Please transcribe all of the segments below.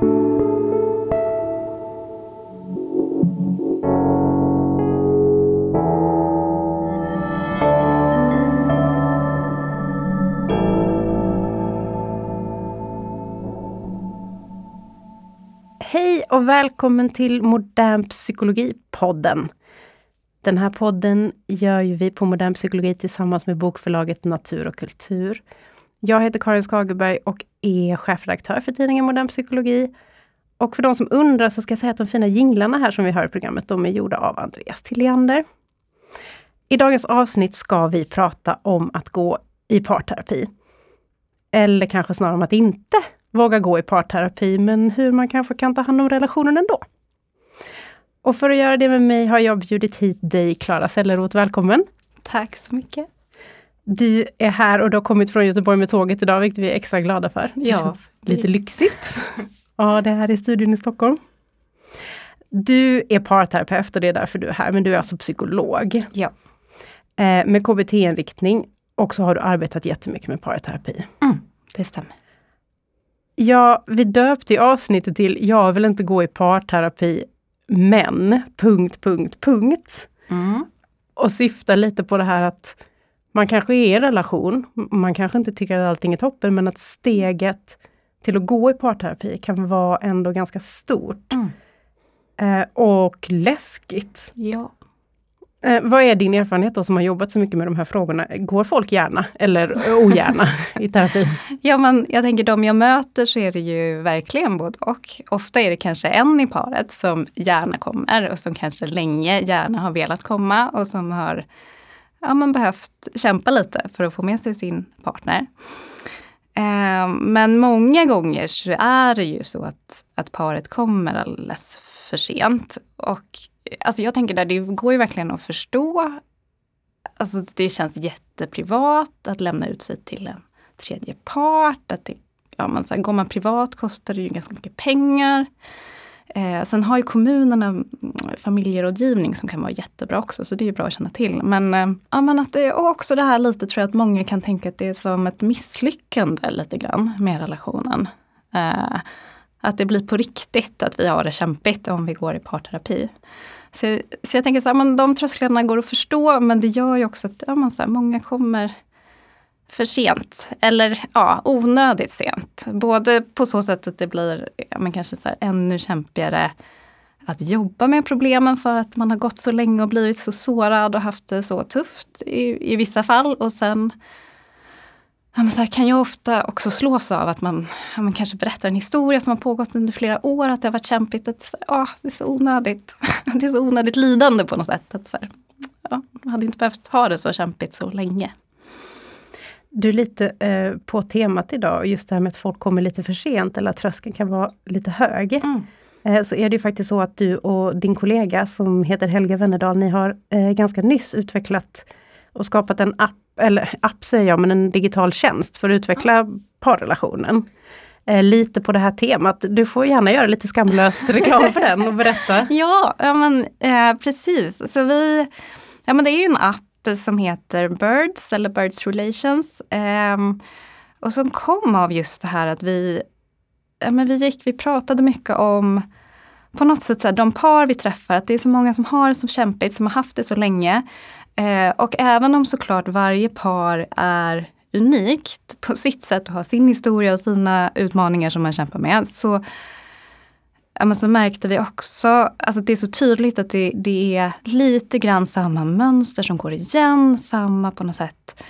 Hej och välkommen till Modern Psykologi-podden. Den här podden gör ju vi på Modern Psykologi tillsammans med bokförlaget Natur och kultur. Jag heter Karin Skagerberg och är chefredaktör för tidningen Modern Psykologi. Och för de som undrar så ska jag säga att de fina jinglarna här som vi har i programmet, de är gjorda av Andreas Tilliander. I dagens avsnitt ska vi prata om att gå i parterapi. Eller kanske snarare om att inte våga gå i parterapi, men hur man kanske kan ta hand om relationen ändå. Och för att göra det med mig har jag bjudit hit dig, Klara Selleroth. Välkommen! Tack så mycket! Du är här och du har kommit från Göteborg med tåget idag, vilket vi är extra glada för. Ja. Lite lyxigt. Ja, det här är studion i Stockholm. Du är parterapeut och det är därför du är här, men du är alltså psykolog. Ja. Eh, med KBT-inriktning och så har du arbetat jättemycket med parterapi. Mm, det stämmer. Ja, vi döpte i avsnittet till Jag vill inte gå i parterapi, men... Punkt, punkt, punkt. Mm. Och syftar lite på det här att man kanske är i en relation, man kanske inte tycker att allting är toppen, men att steget till att gå i parterapi kan vara ändå ganska stort. Mm. Eh, och läskigt. Ja. Eh, vad är din erfarenhet då som har jobbat så mycket med de här frågorna? Går folk gärna eller ogärna i terapi? ja, men jag tänker de jag möter så är det ju verkligen både och. Ofta är det kanske en i paret som gärna kommer och som kanske länge gärna har velat komma och som har ja, men behövt kämpa lite för att få med sig sin partner. Eh, men många gånger så är det ju så att, att paret kommer alldeles för sent. Och eh, alltså jag tänker där, det går ju verkligen att förstå. Alltså det känns jätteprivat att lämna ut sig till en tredje part. Att det, ja, man, så här, går man privat kostar det ju ganska mycket pengar. Eh, sen har ju kommunerna familjerådgivning som kan vara jättebra också, så det är bra att känna till. Men, eh, ja, men att det, och också det här lite tror jag att många kan tänka att det är som ett misslyckande lite grann med relationen. Eh, att det blir på riktigt att vi har det kämpigt om vi går i parterapi. Så, så jag tänker så här, men de trösklarna går att förstå men det gör ju också att ja, man, så här, många kommer för sent. Eller ja, onödigt sent. Både på så sätt att det blir ja, men kanske så här, ännu kämpigare att jobba med problemen för att man har gått så länge och blivit så sårad och haft det så tufft i, i vissa fall. Och sen ja, men så här, kan jag ofta också slås av att man, ja, man kanske berättar en historia som har pågått under flera år, att det har varit kämpigt. Att, ja, det är så onödigt. Det är så onödigt lidande på något sätt. Att, så här, ja, man hade inte behövt ha det så kämpigt så länge. Du är lite eh, på temat idag, just det här med att folk kommer lite för sent eller att tröskeln kan vara lite hög. Mm. Eh, så är det ju faktiskt så att du och din kollega som heter Helga Wennerdal, ni har eh, ganska nyss utvecklat och skapat en app, eller app säger jag, men en digital tjänst för att utveckla parrelationen. Eh, lite på det här temat. Du får gärna göra lite skamlös reklam för den och berätta. Ja, ja men eh, precis. Så vi, ja men det är ju en app som heter Birds eller Birds Relations. Ehm, och som kom av just det här att vi, ja, men vi gick, vi pratade mycket om på något sätt så här, de par vi träffar, att det är så många som har det så kämpigt, som har haft det så länge. Eh, och även om såklart varje par är unikt på sitt sätt och har sin historia och sina utmaningar som man kämpar med, så, men så märkte vi också, alltså det är så tydligt att det, det är lite grann samma mönster som går igen, samma på något sätt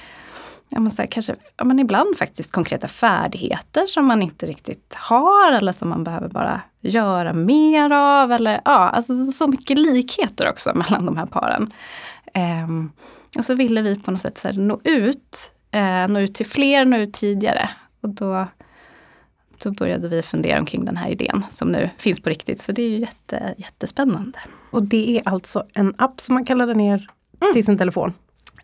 ja, men så här, kanske, ja, men ibland faktiskt konkreta färdigheter som man inte riktigt har eller som man behöver bara göra mer av. Eller, ja, alltså så mycket likheter också mellan de här paren. Ehm, och så ville vi på något sätt så här, nå ut, eh, nå ut till fler, nå ut tidigare. Och då, då började vi fundera omkring den här idén som nu finns på riktigt. Så det är ju jätte, jättespännande. Och det är alltså en app som man kan ladda ner mm. till sin telefon?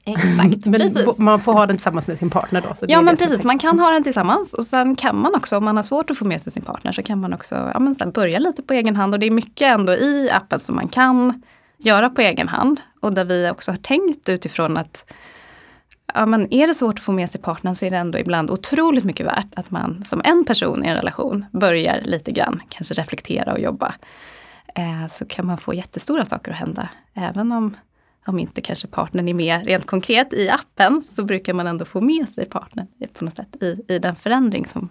Exakt, men precis. Man får ha den tillsammans med sin partner då? ja men precis, man kan ha den tillsammans och sen kan man också om man har svårt att få med sig sin partner så kan man också ja, men sen börja lite på egen hand och det är mycket ändå i appen som man kan göra på egen hand och där vi också har tänkt utifrån att ja, men är det svårt att få med sig partnern så är det ändå ibland otroligt mycket värt att man som en person i en relation börjar lite grann, kanske reflektera och jobba. Eh, så kan man få jättestora saker att hända. Även om, om inte kanske partnern är med rent konkret i appen så brukar man ändå få med sig partnern på något sätt i, i den förändring som,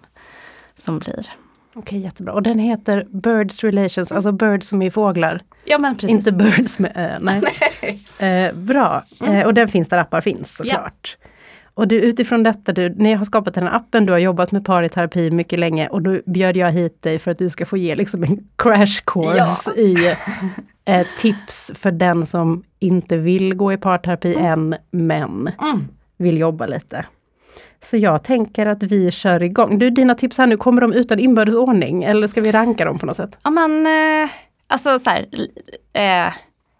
som blir. Okej, jättebra. Och den heter Birds Relations, alltså birds som är fåglar. Ja, men precis. Inte birds med ö. Nej. Eh, bra. Mm. Eh, och den finns där appar finns såklart. Och du, utifrån detta, du, ni har skapat den här appen, du har jobbat med par i terapi mycket länge och då bjöd jag hit dig för att du ska få ge liksom en crash course Ja. i eh, tips för den som inte vill gå i parterapi än, men Mm. vill jobba lite. Så jag tänker att vi kör igång. Du, dina tips här nu, kommer de utan inbördes ordning eller ska vi ranka dem på något sätt? Ja men, eh, alltså så här, eh,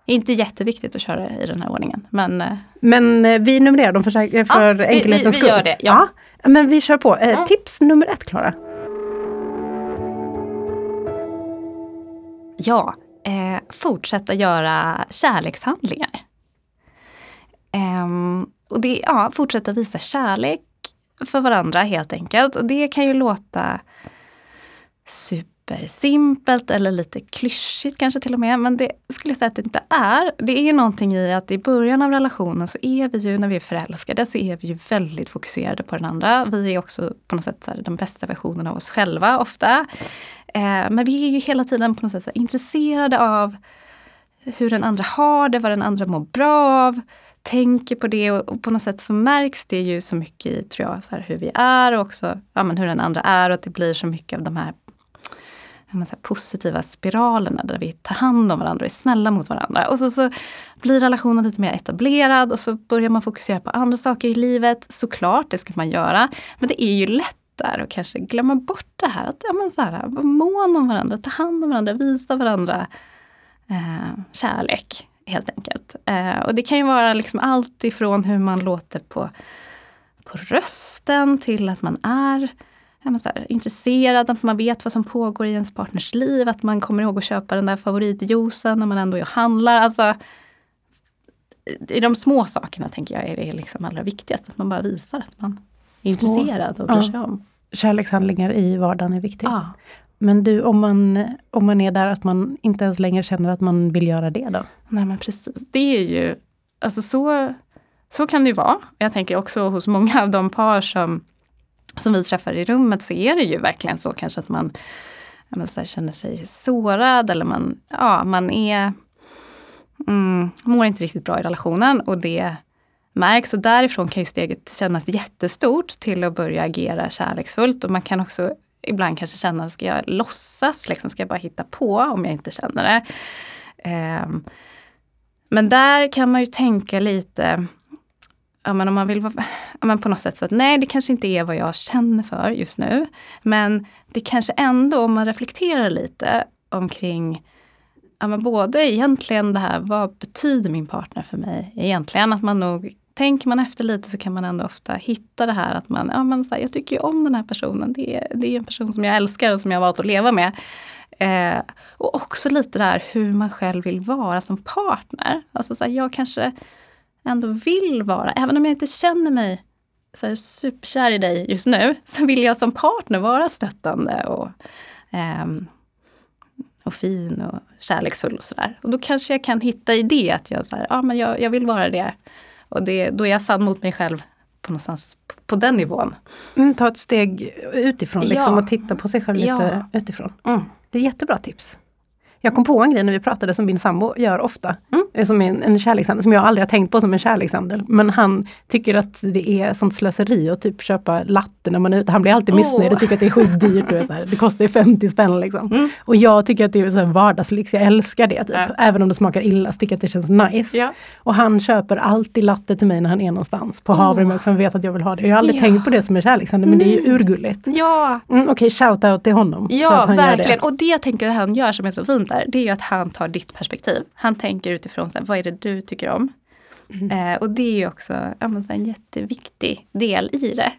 inte jätteviktigt att köra i den här ordningen. Men eh, Men eh, vi numrerar dem för, för Ja, vi- enkelhetens vi- vi skull. gör det, ja. ja. Men vi kör på. Eh, Mm. Tips nummer ett, Klara. ja, eh, fortsätta göra kärlekshandlingar. Ehm, och det, ja, fortsätta visa kärlek för varandra helt enkelt. Och det kan ju låta supersimpelt eller lite klyschigt kanske till och med. Men det skulle jag säga att det inte är. Det är ju någonting i att i början av relationen så är vi ju, när vi är förälskade, så är vi ju väldigt fokuserade på den andra. Vi är också på något sätt så här, den bästa versionen av oss själva ofta. Eh, men vi är ju hela tiden på något sätt så här, intresserade av hur den andra har det, vad den andra mår bra av. Tänker på det och, och på något sätt så märks det ju så mycket i tror jag, så här, hur vi är och också ja, men hur den andra är och att det blir så mycket av de här, så här positiva spiralerna där vi tar hand om varandra och är snälla mot varandra. Och så, så blir relationen lite mer etablerad och så börjar man fokusera på andra saker i livet. Såklart, det ska man göra. Men det är ju lätt där och kanske glömma bort det här. Att ja, men så här, vara mån om varandra, ta hand om varandra, visa varandra eh, kärlek helt enkelt. Eh, och det kan ju vara liksom allt ifrån hur man låter på, på rösten till att man är här, intresserad, att man vet vad som pågår i ens partners liv, att man kommer ihåg att köpa den där favoritjuicen när man ändå är och handlar. Alltså, I de små sakerna tänker jag är det liksom allra viktigast, att man bara visar att man är Små. intresserad och bryr Ja. sig om. Kärlekshandlingar i vardagen är viktigt. Ja. Men du, om man, om man är där att man inte ens längre känner att man vill göra det då? Nej men precis, det är ju, alltså så, så kan det ju vara. Jag tänker också hos många av de par som, som vi träffar i rummet så är det ju verkligen så kanske att man man så känner sig sårad eller man, ja, man är, mm, mår inte riktigt bra i relationen och det märks och därifrån kan ju steget kännas jättestort till att börja agera kärleksfullt och man kan också ibland kanske känna, ska jag låtsas, liksom, ska jag bara hitta på om jag inte känner det? Ehm, men där kan man ju tänka lite, ja, men om man vill vara, ja, men på något sätt så att nej det kanske inte är vad jag känner för just nu. Men det kanske ändå, om man reflekterar lite omkring ja, men både egentligen det här, vad betyder min partner för mig egentligen? Att man nog, tänker man efter lite så kan man ändå ofta hitta det här att man, ja men så här, jag tycker ju om den här personen, det är, det är en person som jag älskar och som jag har valt att leva med. Eh, och också lite det här hur man själv vill vara som partner. Alltså så här, jag kanske ändå vill vara, även om jag inte känner mig så här, superkär i dig just nu, så vill jag som partner vara stöttande och, eh, och fin och kärleksfull och sådär. Och då kanske jag kan hitta i det att jag, så här, ja, men jag, jag vill vara det. Och det, då är jag sann mot mig själv på någonstans på, den nivån. Mm, ta ett steg utifrån liksom, Ja. och titta på sig själv lite utifrån. Mm. Det är jättebra tips. Jag kom på en grej när vi pratade som min sambo gör ofta. Mm. Eh, Som en, en kärlekshandel som jag aldrig har tänkt på som en kärlekshandel. Men han tycker att det är sånt slöseri att typ köpa latte när man är ute. Han blir alltid missnöjd och tycker att det är skitdyrt. Det kostar ju 50 spänn liksom. Mm. Och jag tycker att det är så här vardagslyx, jag älskar det. Typ. Ja. Även om det smakar illa så tycker jag att det känns nice. Ja. Och han köper alltid latte till mig när han är någonstans på havremjölk för han vet att jag vill ha det. Jag har aldrig Ja. tänkt på det som en kärlekshandel men det är ju Nej. urgulligt. Ja, Mm, Okej, shout-out till honom. Ja, verkligen. det. Och det jag tänker att han gör som är så fint där, det är ju att han tar ditt perspektiv. Han tänker utifrån så här, vad är det du tycker om? Eh, och det är ju också ja, men så här, en jätteviktig del i det.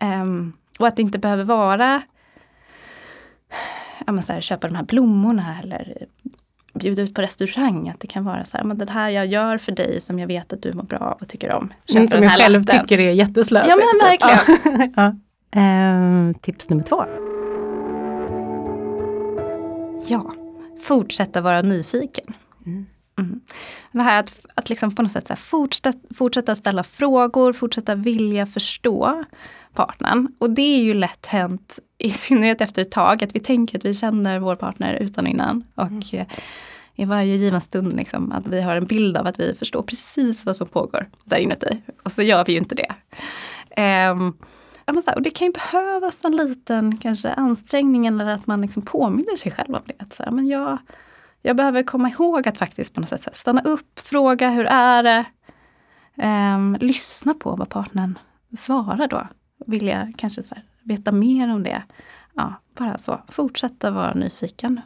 Ehm, och att det inte behöver vara ja, men så här, köpa de här blommorna eller bjuda ut på restaurang. Att det kan vara så här, men det här jag gör för dig som jag vet att du mår bra av och tycker om. Mm, som jag själv latten. tycker är jätteslösigt. Ja men verkligen. ja. Ehm, tips nummer två. Ja, fortsätta vara nyfiken. Mm. Mm. Det här att, att liksom på något sätt fortsätta, fortsätta ställa frågor, fortsätta vilja förstå partnern. Och det är ju lätt hänt, i synnerhet efter ett tag, att vi tänker att vi känner vår partner utan och innan. Och mm. Eh, i varje given stund liksom, att vi har en bild av att vi förstår precis vad som pågår där inuti. Och så gör vi ju inte det. Um, och det kan ju behövas en liten kanske ansträngning eller att man liksom påminner sig själv om det. Att så här, men jag, jag behöver komma ihåg att faktiskt på något sätt stanna upp, fråga hur är det? Um, lyssna på vad partnern svarar då. Vilja kanske så här, veta mer om det. Ja, bara så. Fortsätta vara nyfiken.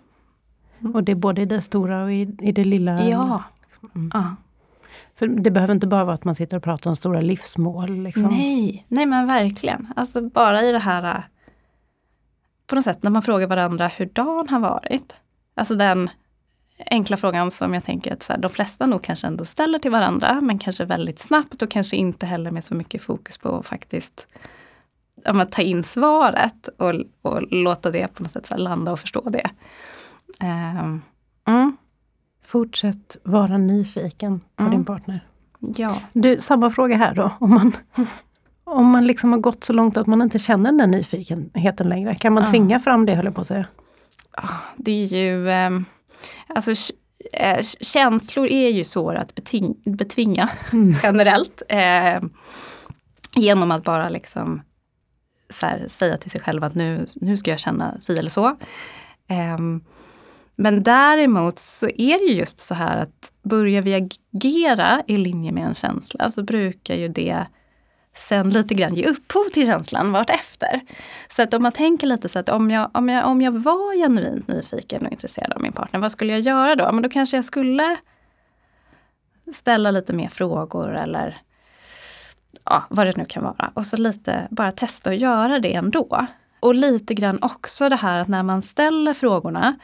Mm. Och det är både i det stora och i, i det lilla? Ja. Mm. ja. För det behöver inte bara vara att man sitter och pratar om stora livsmål. Liksom. Nej, nej men verkligen. Alltså bara i det här äh, på något sätt när man frågar varandra hur dagen har varit. Alltså den enkla frågan som jag tänker att så här, de flesta nog kanske ändå ställer till varandra, men kanske väldigt snabbt och kanske inte heller med så mycket fokus på att faktiskt ja, ta in svaret och, och låta det på något sätt så landa och förstå det. Um, mm. Fortsätt vara nyfiken på mm. din partner. Ja. Du, samma fråga här då. Om man, om man liksom har gått så långt att man inte känner den nyfikenheten längre, kan man ja. tvinga fram det höll jag på att säga? Det är ju, eh, alltså eh, känslor är ju svåra att beting, betvinga mm. generellt. Eh, genom att bara liksom här, säga till sig själv att nu, nu ska jag känna si eller så. Um, men däremot så är det just så här att börjar vi agera i linje med en känsla så brukar ju det sen lite grann ge upphov till känslan vartefter. Så att om man tänker lite så att om jag, om jag, om jag var genuint nyfiken och intresserad av min partner, vad skulle jag göra då? Men då kanske jag skulle ställa lite mer frågor eller ja, vad det nu kan vara. Och så lite bara testa att göra det ändå. Och lite grann också det här att när man ställer frågorna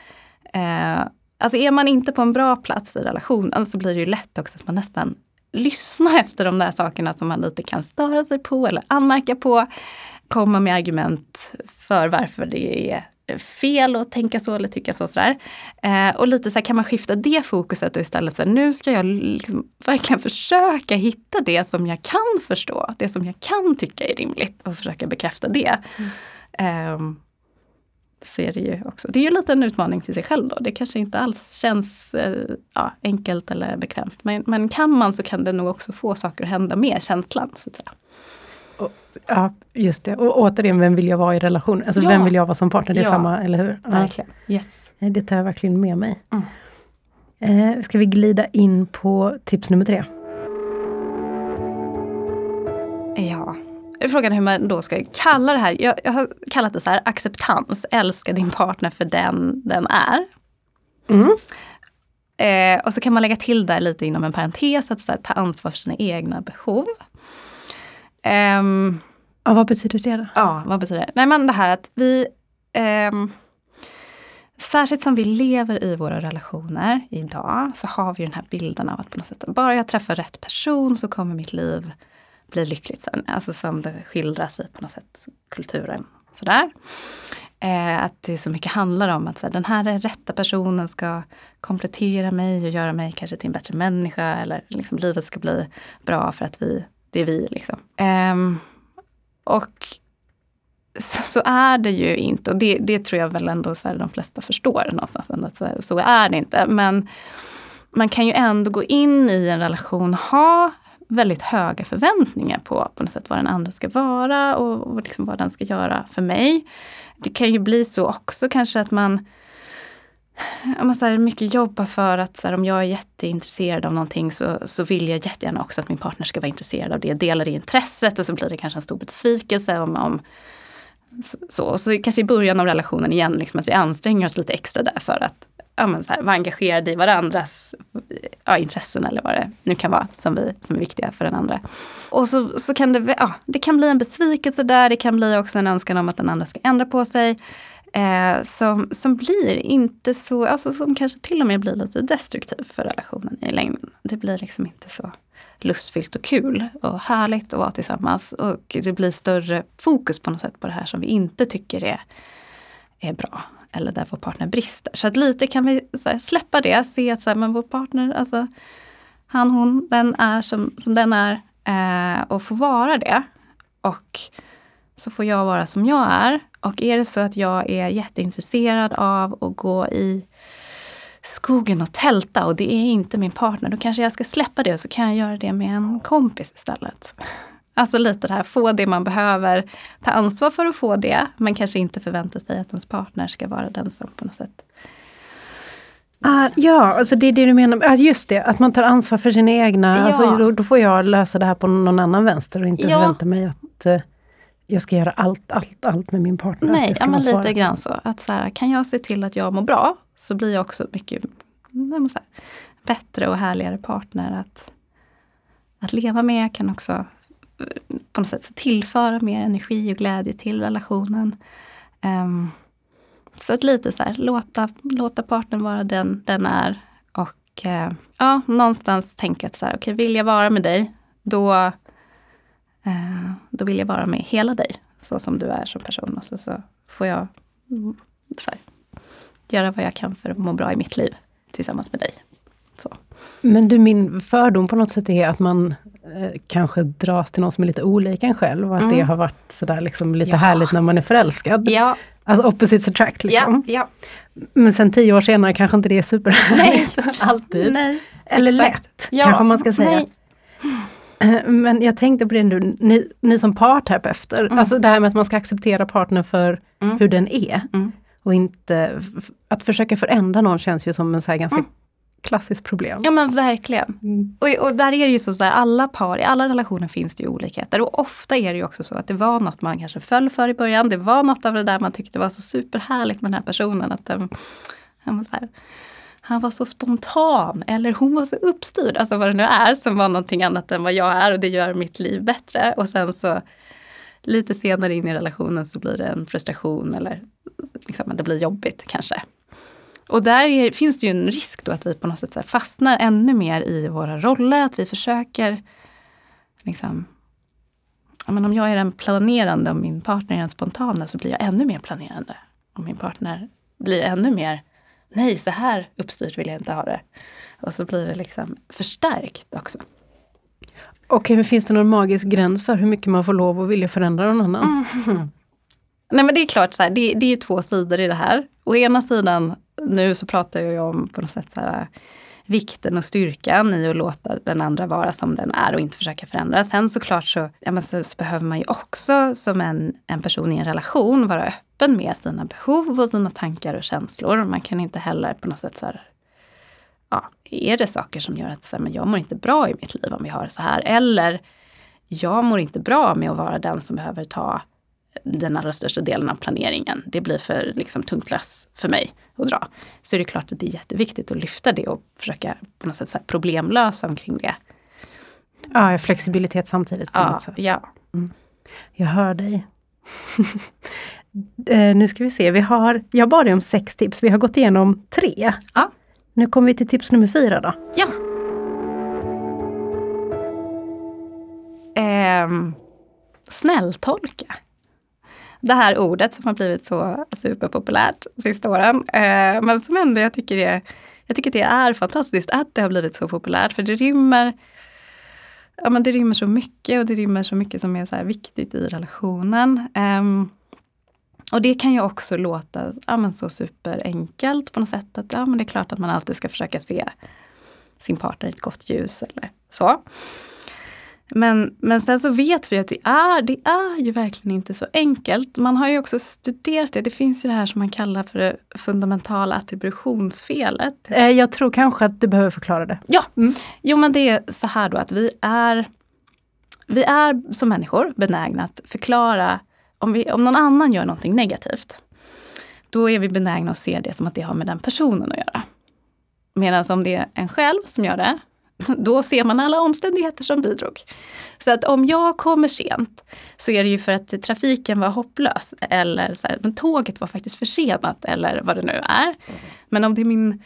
Eh, alltså är man inte på en bra plats i relationen så blir det ju lätt också att man nästan lyssnar efter de där sakerna som man lite kan störa sig på eller anmärka på. Komma med argument för varför det är fel att tänka så eller tycka så. Sådär. Eh, och lite så här, kan man skifta det fokuset och istället säga nu ska jag liksom verkligen försöka hitta det som jag kan förstå, det som jag kan tycka är rimligt och försöka bekräfta det. Mm. Eh, så är det ju också. Det är ju lite en utmaning till sig själv då. Det kanske inte alls känns eh, ja, enkelt eller bekvämt. Men, men kan man så kan det nog också få saker att hända med känslan. Så att säga. Och, ja, just det. Och återigen, vem vill jag vara i relation? Alltså ja. vem vill jag vara som partner? Det är ja. samma, eller hur? Verkligen. Yes. Det tar jag verkligen med mig. Mm. Eh, ska vi glida in på tips nummer tre? Ja, Frågan är hur man då ska kalla det här. Jag, jag har kallat det så här acceptans. Älska din partner för den den är. Mm. Eh, och så kan man lägga till där lite inom en parentes att så här, ta ansvar för sina egna behov. Um, ja, vad betyder det då? Ja, vad betyder det? Nej men det här att vi um, Särskilt som vi lever i våra relationer idag så har vi den här bilden av att på något sätt, bara jag träffar rätt person så kommer mitt liv blir lyckligt sen. Alltså som det skildras i på något sätt kulturen. Sådär. Eh, att det så mycket handlar om att så här, den här rätta personen ska komplettera mig och göra mig kanske till en bättre människa. Eller liksom livet ska bli bra för att vi, det är vi. Liksom. Eh, och så, så, är det ju inte. Och det, det tror jag väl ändå så här, de flesta förstår någonstans. Att så, så är det inte. Men man kan ju ändå gå in i en relation, ha väldigt höga förväntningar på, på något sätt vad den andra ska vara och, och liksom vad den ska göra för mig. Det kan ju bli så också kanske att man man så här, mycket jobba för att så här, om jag är jätteintresserad av någonting så, så vill jag jättegärna också att min partner ska vara intresserad av det. Dela det intresset och så blir det kanske en stor besvikelse om, om så. Så kanske i början av relationen igen, liksom att vi anstränger oss lite extra där för att ja, men så här, vara engagerade i varandras ja, intressen eller vad det nu kan vara som, vi, som är viktiga för den andra. Och så, så kan det, ja, det kan bli en besvikelse där, det kan bli också en önskan om att den andra ska ändra på sig. Eh, som, som blir inte så, alltså som kanske till och med blir lite destruktiv för relationen i längden. Det blir liksom inte så lustfyllt och kul och härligt att vara tillsammans. Och det blir större fokus på något sätt på det här som vi inte tycker är, är bra. Eller där vår partner brister. Så att lite kan vi här, släppa det, se att så här, men vår partner, alltså han, hon, den är som, som den är. Eh, och få vara det. Och så får jag vara som jag är. Och är det så att jag är jätteintresserad av att gå i skogen och tälta och det är inte min partner, då kanske jag ska släppa det och så kan jag göra det med en kompis istället. Alltså lite det här, få det man behöver, ta ansvar för att få det, men kanske inte förvänta sig att ens partner ska vara den som på något sätt Ah, ja, alltså det är det du menar. Ah, just det, att man tar ansvar för sina egna. Ja. Alltså, då, då får jag lösa det här på någon annan vänster och inte Ja. förvänta mig att eh, jag ska göra allt, allt, allt med min partner. Nej, ja, men lite grann så. Att så här, kan jag se till att jag mår bra så blir jag också mycket här, bättre och härligare partner att, att leva med. Jag kan också på något sätt tillföra mer energi och glädje till relationen. Um, så att lite så här, låta, låta partnern vara den den är. Och uh, ja, någonstans tänka att så här, okej, vill jag vara med dig, då, uh, då vill jag vara med hela dig. Så som du är som person. Och så, så får jag mm, så här, göra vad jag kan för att må bra i mitt liv tillsammans med dig. Så. Men du, min fördom på något sätt är att man kanske dras till någon som är lite olik en själv och att Mm. det har varit sådär liksom lite Ja. härligt när man är förälskad. Ja, Alltså opposites attract liksom. ja, Men sen tio år senare kanske inte det är superhärligt. Nej. Alltid. Nej, Eller exakt. lätt, Ja, kanske man ska säga. nej. Men jag tänkte på det nu, ni, ni som parterapeuter, Mm. alltså det här med att man ska acceptera partnern för Mm. hur den är. Mm. Och inte, att försöka förändra någon känns ju som en så ganska Mm. Klassiskt problem. Ja men verkligen. Mm. Och, och där är det ju så, här, alla par, i alla relationer finns det ju olikheter. Och ofta är det ju också så att det var något man kanske föll för i början. Det var något av det där man tyckte var så superhärligt med den här personen. Att den, han, var så här, han var så spontan eller hon var så uppstyrd. Alltså vad det nu är som var någonting annat än vad jag är och det gör mitt liv bättre. Och sen så lite senare in i relationen så blir det en frustration eller liksom att det blir jobbigt kanske. Och där är, finns det ju en risk då att vi på något sätt fastnar ännu mer i våra roller, att vi försöker liksom, ja, men om jag är den planerande och min partner är den spontana så blir jag ännu mer planerande. Och min partner blir ännu mer, nej så här uppstyrt vill jag inte ha det. Och så blir det liksom förstärkt också. Okej, men finns det någon magisk gräns för hur mycket man får lov att vilja förändra någon annan? Nej men det är klart, så här, det, det är två sidor i det här. Å ena sidan, nu så pratar jag ju om på något sätt så här, vikten och styrkan i att låta den andra vara som den är och inte försöka förändra. Sen såklart så, ja, men så, så behöver man ju också som en, en person i en relation vara öppen med sina behov och sina tankar och känslor. Man kan inte heller på något sätt så här, ja, är det saker som gör att så här, men jag mår inte bra i mitt liv om vi har det så här. Eller jag mår inte bra med att vara den som behöver ta den allra största delen av planeringen. Det blir för liksom, tungt lass för mig att dra. Så är det klart att det är jätteviktigt att lyfta det och försöka på något sätt problemlösa omkring det. Ja, flexibilitet samtidigt. På Ja, något sätt. ja. Jag hör dig. eh, nu ska vi se, vi har, jag bad dig om sex tips, vi har gått igenom tre. Ja. Nu kommer vi till tips nummer fyra då. ja. Ehm, snälltolka. Det här ordet som har blivit så superpopulärt de sista åren. Eh, men som ändå jag tycker, är, jag tycker det är fantastiskt att det har blivit så populärt. För det rymmer, ja, men det rymmer så mycket och det rymmer så mycket som är så här viktigt i relationen. Ehm, och det kan ju också låta ja, men så superenkelt på något sätt. Att ja, men det är klart att man alltid ska försöka se sin partner i ett gott ljus eller så. Men, men sen så vet vi att det är, det är ju verkligen inte så enkelt. Man har ju också studerat det. Det finns ju det här som man kallar för det fundamentala attributionsfelet. Eh, jag tror kanske att du behöver förklara det. Ja, jo men det är så här då att vi är, vi är som människor benägna att förklara om, vi, om någon annan gör någonting negativt. Då är vi benägna att se det som att det har med den personen att göra. Medan om det är en själv som gör det, då ser man alla omständigheter som bidrog. Så att om jag kommer sent så är det ju för att trafiken var hopplös eller så här, men tåget var faktiskt försenat eller vad det nu är. Men om det är min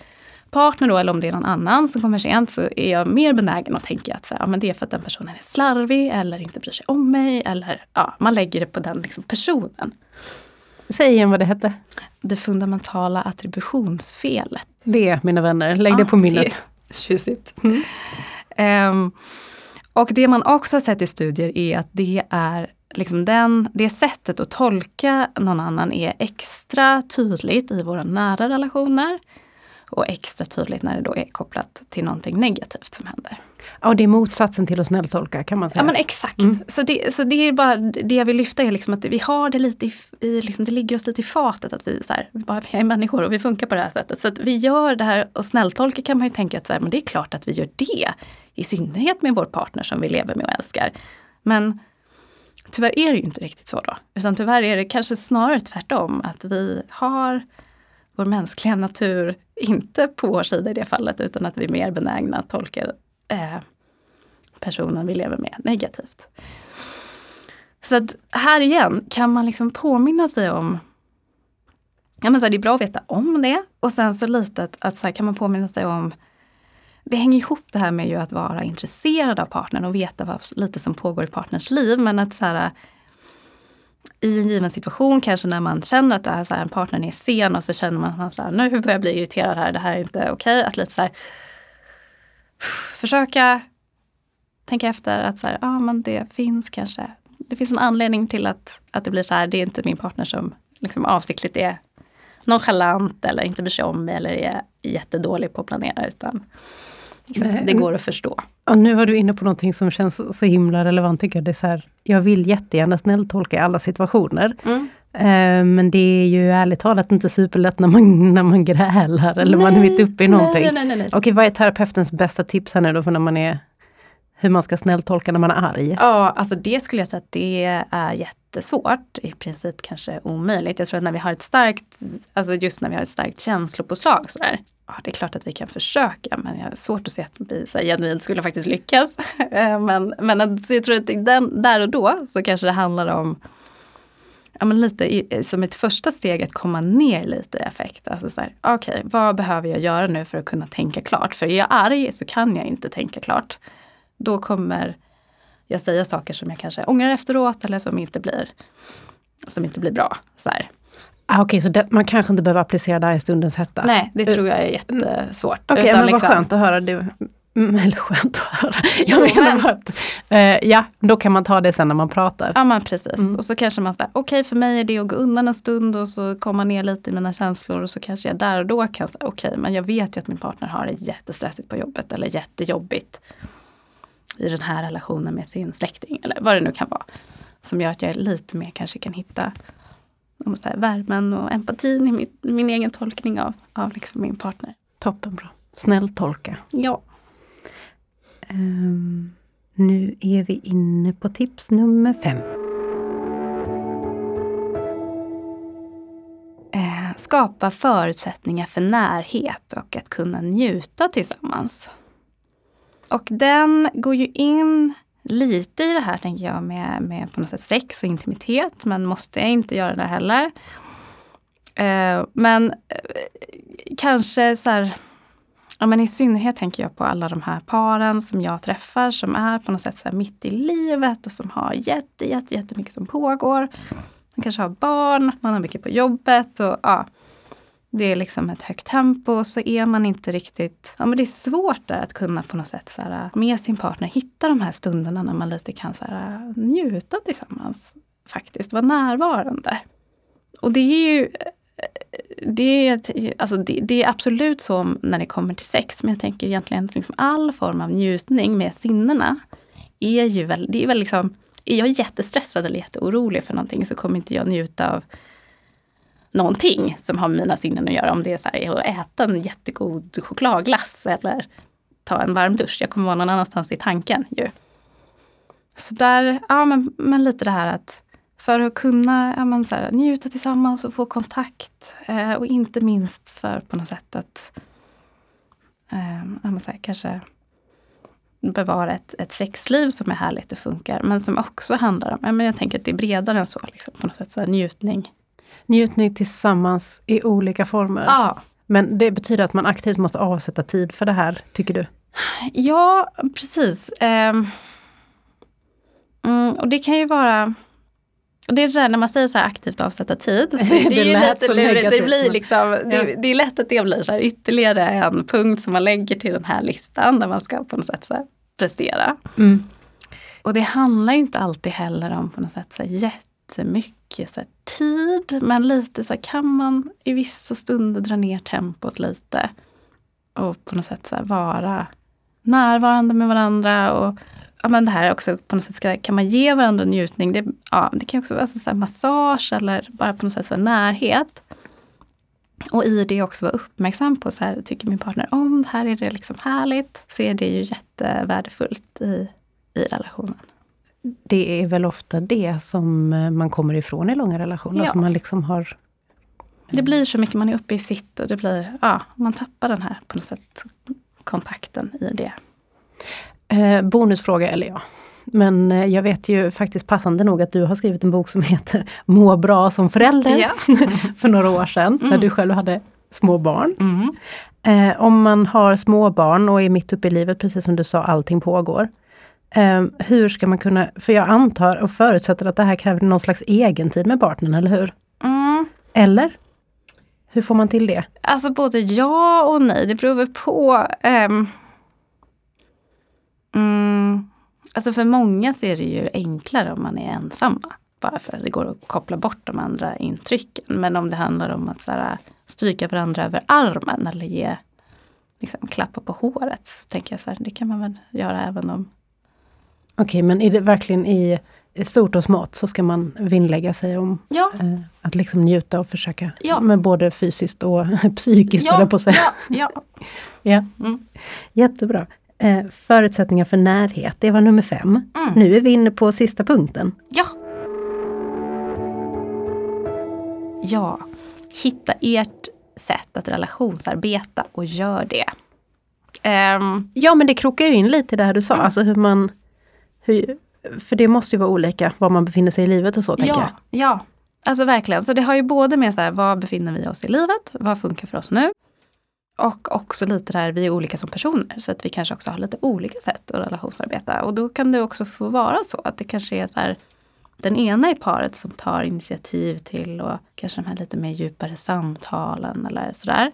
partner då eller om det är någon annan som kommer sent så är jag mer benägen att tänka att så här, ja, men det är för att den personen är slarvig eller inte bryr sig om mig. Eller ja, man lägger det på den liksom, personen. Säg igen vad det hette. Det fundamentala attributionsfelet. Det mina vänner, lägg det på minnet. Det tjusigt. Mm. Um, och det man också har sett i studier är att det är liksom den, det sättet att tolka någon annan är extra tydligt i våra nära relationer och extra tydligt när det då är kopplat till någonting negativt som händer. Ja, det är motsatsen till att snälltolka kan man säga. Ja men exakt. Mm. Så, det, så det är bara det jag vill lyfta är liksom att vi har det lite i, i liksom, det ligger oss lite i fatet att vi, så här, bara, vi är människor och vi funkar på det här sättet. Så att vi gör det här och snälltolka kan man ju tänka att så här, men det är klart att vi gör det. I synnerhet med vår partner som vi lever med och älskar. Men tyvärr är det ju inte riktigt så då. Utan tyvärr är det kanske snarare tvärtom. Att vi har vår mänskliga natur inte på vår sida i det fallet utan att vi är mer benägna att tolka eh, personen vi lever med negativt. Så att här igen kan man liksom påminna sig om Ja, men så här, det är bra att veta om det och sen så lite att, att så här, kan man påminna sig om det hänger ihop det här med ju att vara intresserad av partnern och veta vad lite som pågår i partners liv. Men att så här, i en given situation, kanske när man känner att det här, så här, en partner är sen och så känner man att man så här, nu börjar jag bli irriterad här, det här är inte okej. Okay. Att lite så här, försöka tänka efter att så här, ah, men det finns kanske, det finns en anledning till att, att det blir så här, det är inte min partner som liksom avsiktligt är nonchalant eller inte bryr sig om mig eller är jättedålig på att planera utan liksom, det går att förstå. Och nu var du inne på någonting som känns så himla relevant tycker jag. Det är så här, jag vill jättegärna snälltolka i alla situationer. Mm. Eh, men det är ju ärligt talat inte superlätt när man, när man grälar eller nej, man är mitt uppe i någonting. Nej, nej, nej, nej. Okej, vad är terapeutens bästa tips här nu då för när man är hur man ska snälltolka när man är arg? Ja, alltså det skulle jag säga att det är jättesvårt. I princip kanske omöjligt. Jag tror att när vi har ett starkt, alltså just när vi har ett starkt känslopåslag sådär. Ja, det är klart att vi kan försöka men jag har svårt att se att vi så genuint skulle faktiskt lyckas. Eh, men, men jag tror att den, där och då så kanske det handlar om ja, men lite i, som ett första steg att komma ner lite i effekt. Alltså Okej, okay, vad behöver jag göra nu för att kunna tänka klart? För är jag arg så kan jag inte tänka klart då kommer jag säga saker som jag kanske ångrar efteråt eller som inte blir, som inte blir bra. Så här. Ah, Okej, okay, så det, man kanske inte behöver applicera det här i stundens hetta? Nej, det tror jag är jättesvårt. Okej, okay, men liksom, vad skönt att höra. Det, mm, eller skönt att höra. Jag jo, menar men, att, eh, ja, då kan man ta det sen när man pratar. Ja, men precis. Mm. Och så kanske man säger, okej okay, för mig är det att gå undan en stund och så komma ner lite i mina känslor och så kanske jag där och då kan säga, okej okay, men jag vet ju att min partner har det jättestressigt på jobbet eller jättejobbigt i den här relationen med sin släkting eller vad det nu kan vara. Som gör att jag lite mer kanske kan hitta om så här, värmen och empatin i min, min egen tolkning av, av liksom min partner. Toppenbra. Snäll tolka. Ja. Um, nu är vi inne på tips nummer fem. Uh, skapa förutsättningar för närhet och att kunna njuta tillsammans. Och den går ju in lite i det här tänker jag med, med på något sätt sex och intimitet. Men måste jag inte göra det heller. Uh, men uh, kanske så här, ja, men i synnerhet tänker jag på alla de här paren som jag träffar som är på något sätt så mitt i livet och som har jätte, jätte, jättemycket som pågår. Man kanske har barn, man har mycket på jobbet och ja, det är liksom ett högt tempo så är man inte riktigt, ja men det är svårt där att kunna på något sätt så här, äh, med sin partner hitta de här stunderna när man lite kan så här, äh, njuta tillsammans. Faktiskt, vara närvarande. Och det är ju det är, alltså det, det, är absolut så när det kommer till sex, men jag tänker egentligen att liksom all form av njutning med sinnena är ju väl, det är väl liksom, är jag jättestressad eller jätteorolig för någonting så kommer inte jag njuta av någonting som har med mina sinnen att göra. Om det är så här, att äta en jättegod chokladglass eller ta en varm dusch. Jag kommer vara någon annanstans i tanken ju. Så där, ja men, men lite det här att för att kunna ja, men så här, njuta tillsammans och få kontakt. Eh, och inte minst för på något sätt att eh, ja, men så här, kanske bevara ett, ett sexliv som är härligt och funkar. Men som också handlar om, ja, men jag tänker att det är bredare än så, liksom, på något sätt så här, njutning. Njutning tillsammans i olika former. Ja. Men det betyder att man aktivt måste avsätta tid för det här, tycker du? Ja, precis. Um, mm, och det kan ju vara och det är så här, när man säger så här aktivt avsätta tid, så det, det är ju lite lurigt. Det, blir liksom, det, det, är lätt att det blir så här, ytterligare en punkt som man lägger till den här listan där man ska på något sätt så här, prestera. Mm. Och det handlar ju inte alltid heller om på något sätt så här, jättemycket så här, tid, men lite så här, kan man i vissa stunder dra ner tempot lite och på något sätt så vara närvarande med varandra och ja, men det här också på något sätt ska, kan man ge varandra njutning. Det, ja, det kan också vara så här massage eller bara på något sätt så närhet. Och i det också vara uppmärksam på så här, tycker min partner om det här är det liksom härligt, så är det ju jättevärdefullt i, i relationen. Det är väl ofta det som eh, man kommer ifrån i långa relationer, ja. som man liksom har det blir så mycket, man är uppe i sitt och det blir, ja, man tappar den här på något sätt kontakten i det. Eh, bonusfråga, eller ja. Men eh, jag vet ju faktiskt passande nog att du har skrivit en bok som heter Må bra som förälder. Ja. för några år sedan, mm. när du själv hade små barn. Mm. Eh, om man har små barn och är mitt uppe i livet, precis som du sa, allting pågår. Eh, hur ska man kunna, för jag antar och förutsätter att det här kräver någon slags egentid med partnern, eller hur? Mm. Eller? Hur får man till det? Alltså både ja och nej, det beror på. Um Mm, alltså för många så är det ju enklare om man är ensamma. Bara för att det går att koppla bort de andra intrycken. Men om det handlar om att så här, stryka varandra över armen eller ge liksom, klappa på håret. Så tänker jag så här, det kan man väl göra även om... Okej, okay, men är det verkligen i stort och smått så ska man vinnlägga sig om ja. eh, att liksom njuta och försöka, ja. men både fysiskt och psykiskt, ja, på sig. Ja, ja. ja. Mm. Jättebra. Eh, förutsättningar för närhet, det var nummer fem. Mm. Nu är vi inne på sista punkten. Ja! Ja, hitta ert sätt att relationsarbeta och gör det. Um, ja men det krokar ju in lite i det här du sa, mm. alltså hur man... Hur, för det måste ju vara olika var man befinner sig i livet och så, tänker ja, jag. Ja, alltså verkligen. Så det har ju både med så här, var befinner vi oss i livet? Vad funkar för oss nu? Och också lite där vi är olika som personer så att vi kanske också har lite olika sätt att relationsarbeta. Och då kan det också få vara så att det kanske är så här den ena i paret som tar initiativ till och kanske de här lite mer djupare samtalen eller sådär.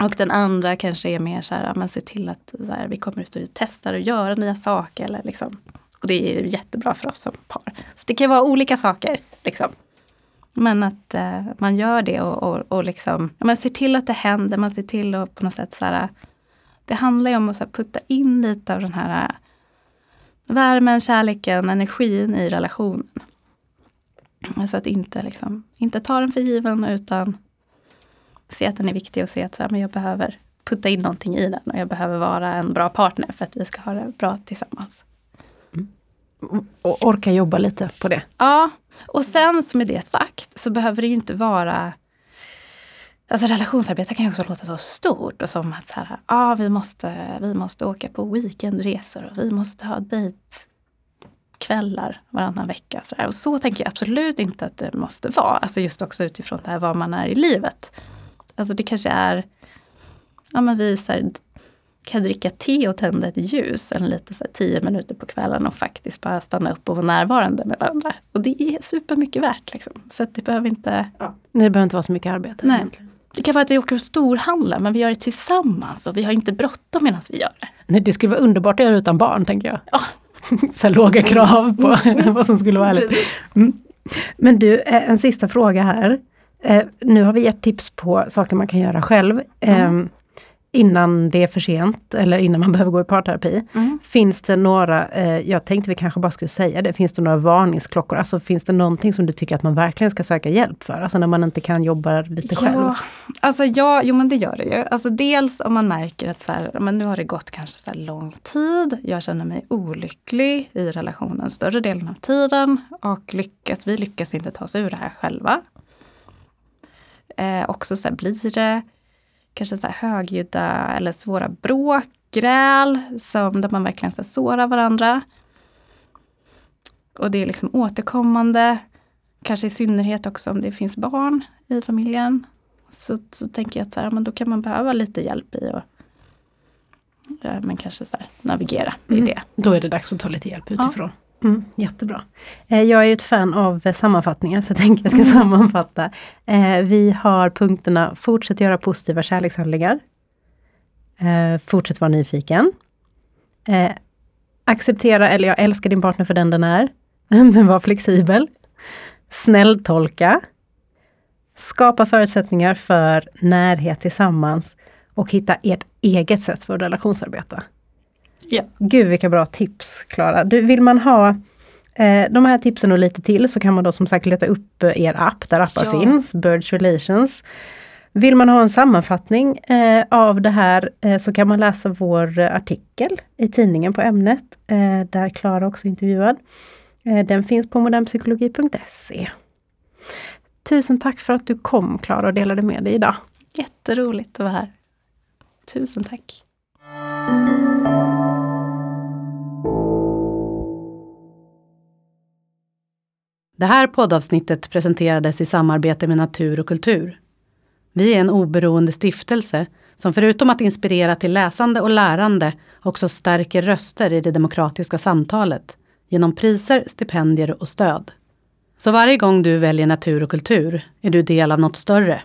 Och den andra kanske är mer så här, man ser till att här, vi kommer ut och testar och gör nya saker. Eller liksom. Och det är jättebra för oss som par. Så det kan vara olika saker. Liksom. Men att eh, man gör det och, och, och liksom, man ser till att det händer, man ser till att på något sätt så här, Det handlar ju om att så här, putta in lite av den här eh, värmen, kärleken, energin i relationen. Alltså att inte, liksom, inte ta den för given utan se att den är viktig och se att så här, men jag behöver putta in någonting i den och jag behöver vara en bra partner för att vi ska ha det bra tillsammans och orka jobba lite på det. Ja, och sen som med det sagt så behöver det ju inte vara Alltså relationsarbete kan ju också låta så stort och som att så här, ah, vi, måste, vi måste åka på weekendresor och vi måste ha dejtkvällar varannan vecka. Så där. Och så tänker jag absolut inte att det måste vara. Alltså just också utifrån det här var man är i livet. Alltså det kanske är, ja men vi så här, kan dricka te och tända ett ljus en lite så här, tio minuter på kvällen och faktiskt bara stanna upp och vara närvarande med varandra. Och det är supermycket värt. Liksom. Så det behöver inte... Ja. Nej, det behöver inte vara så mycket arbete. Nej. Det kan vara att vi åker och storhandlar men vi gör det tillsammans och vi har inte bråttom medan vi gör det. Nej, det skulle vara underbart att göra utan barn tänker jag. Ja. så låga krav på mm. vad som skulle vara härligt. Mm. Men du, eh, en sista fråga här. Eh, nu har vi gett tips på saker man kan göra själv. Mm. Innan det är för sent eller innan man behöver gå i parterapi. Mm. Finns det några, eh, jag tänkte vi kanske bara skulle säga det, finns det några varningsklockor? Alltså finns det någonting som du tycker att man verkligen ska söka hjälp för? Alltså när man inte kan jobba lite ja, själv? Alltså ja, jo men det gör det ju. Alltså dels om man märker att så här, men nu har det gått kanske så lång tid, jag känner mig olycklig i relationen större delen av tiden och lyckas, vi lyckas inte ta oss ur det här själva. Eh, också så här, blir det kanske så här högljudda eller svåra bråk gräl som, där man verkligen så här, sårar varandra. Och det är liksom återkommande. Kanske i synnerhet också om det finns barn i familjen. Så, så tänker jag att så här, men då kan man behöva lite hjälp i att ja, men kanske så här, navigera i Mm. det. Då är det dags att ta lite hjälp utifrån. Mm, jättebra. Eh, Jag är ju ett fan av eh, sammanfattningar så jag tänker jag ska sammanfatta. Eh, Vi har punkterna Fortsätt göra positiva kärlekshandlingar. Fortsätt vara nyfiken. Acceptera, eller jag älskar din partner för den den är. Men var flexibel. Snälltolka. Skapa förutsättningar för närhet tillsammans. Och hitta ert eget sätt för att relationsarbeta. Ja. Gud vilka bra tips Klara. Vill man ha eh, de här tipsen och lite till så kan man då som sagt leta upp eh, er app där appar Ja. finns, Birds Relations. Vill man ha en sammanfattning eh, av det här eh, så kan man läsa vår eh, artikel i tidningen på ämnet, eh, där Klara också är intervjuad. Den finns på modernpsykologi.se. Tusen tack för att du kom Klara och delade med dig idag. Jätteroligt att vara här. Tusen tack. Det här poddavsnittet presenterades i samarbete med Natur och kultur. Vi är en oberoende stiftelse som förutom att inspirera till läsande och lärande också stärker röster i det demokratiska samtalet genom priser, stipendier och stöd. Så varje gång du väljer natur och kultur är du del av något större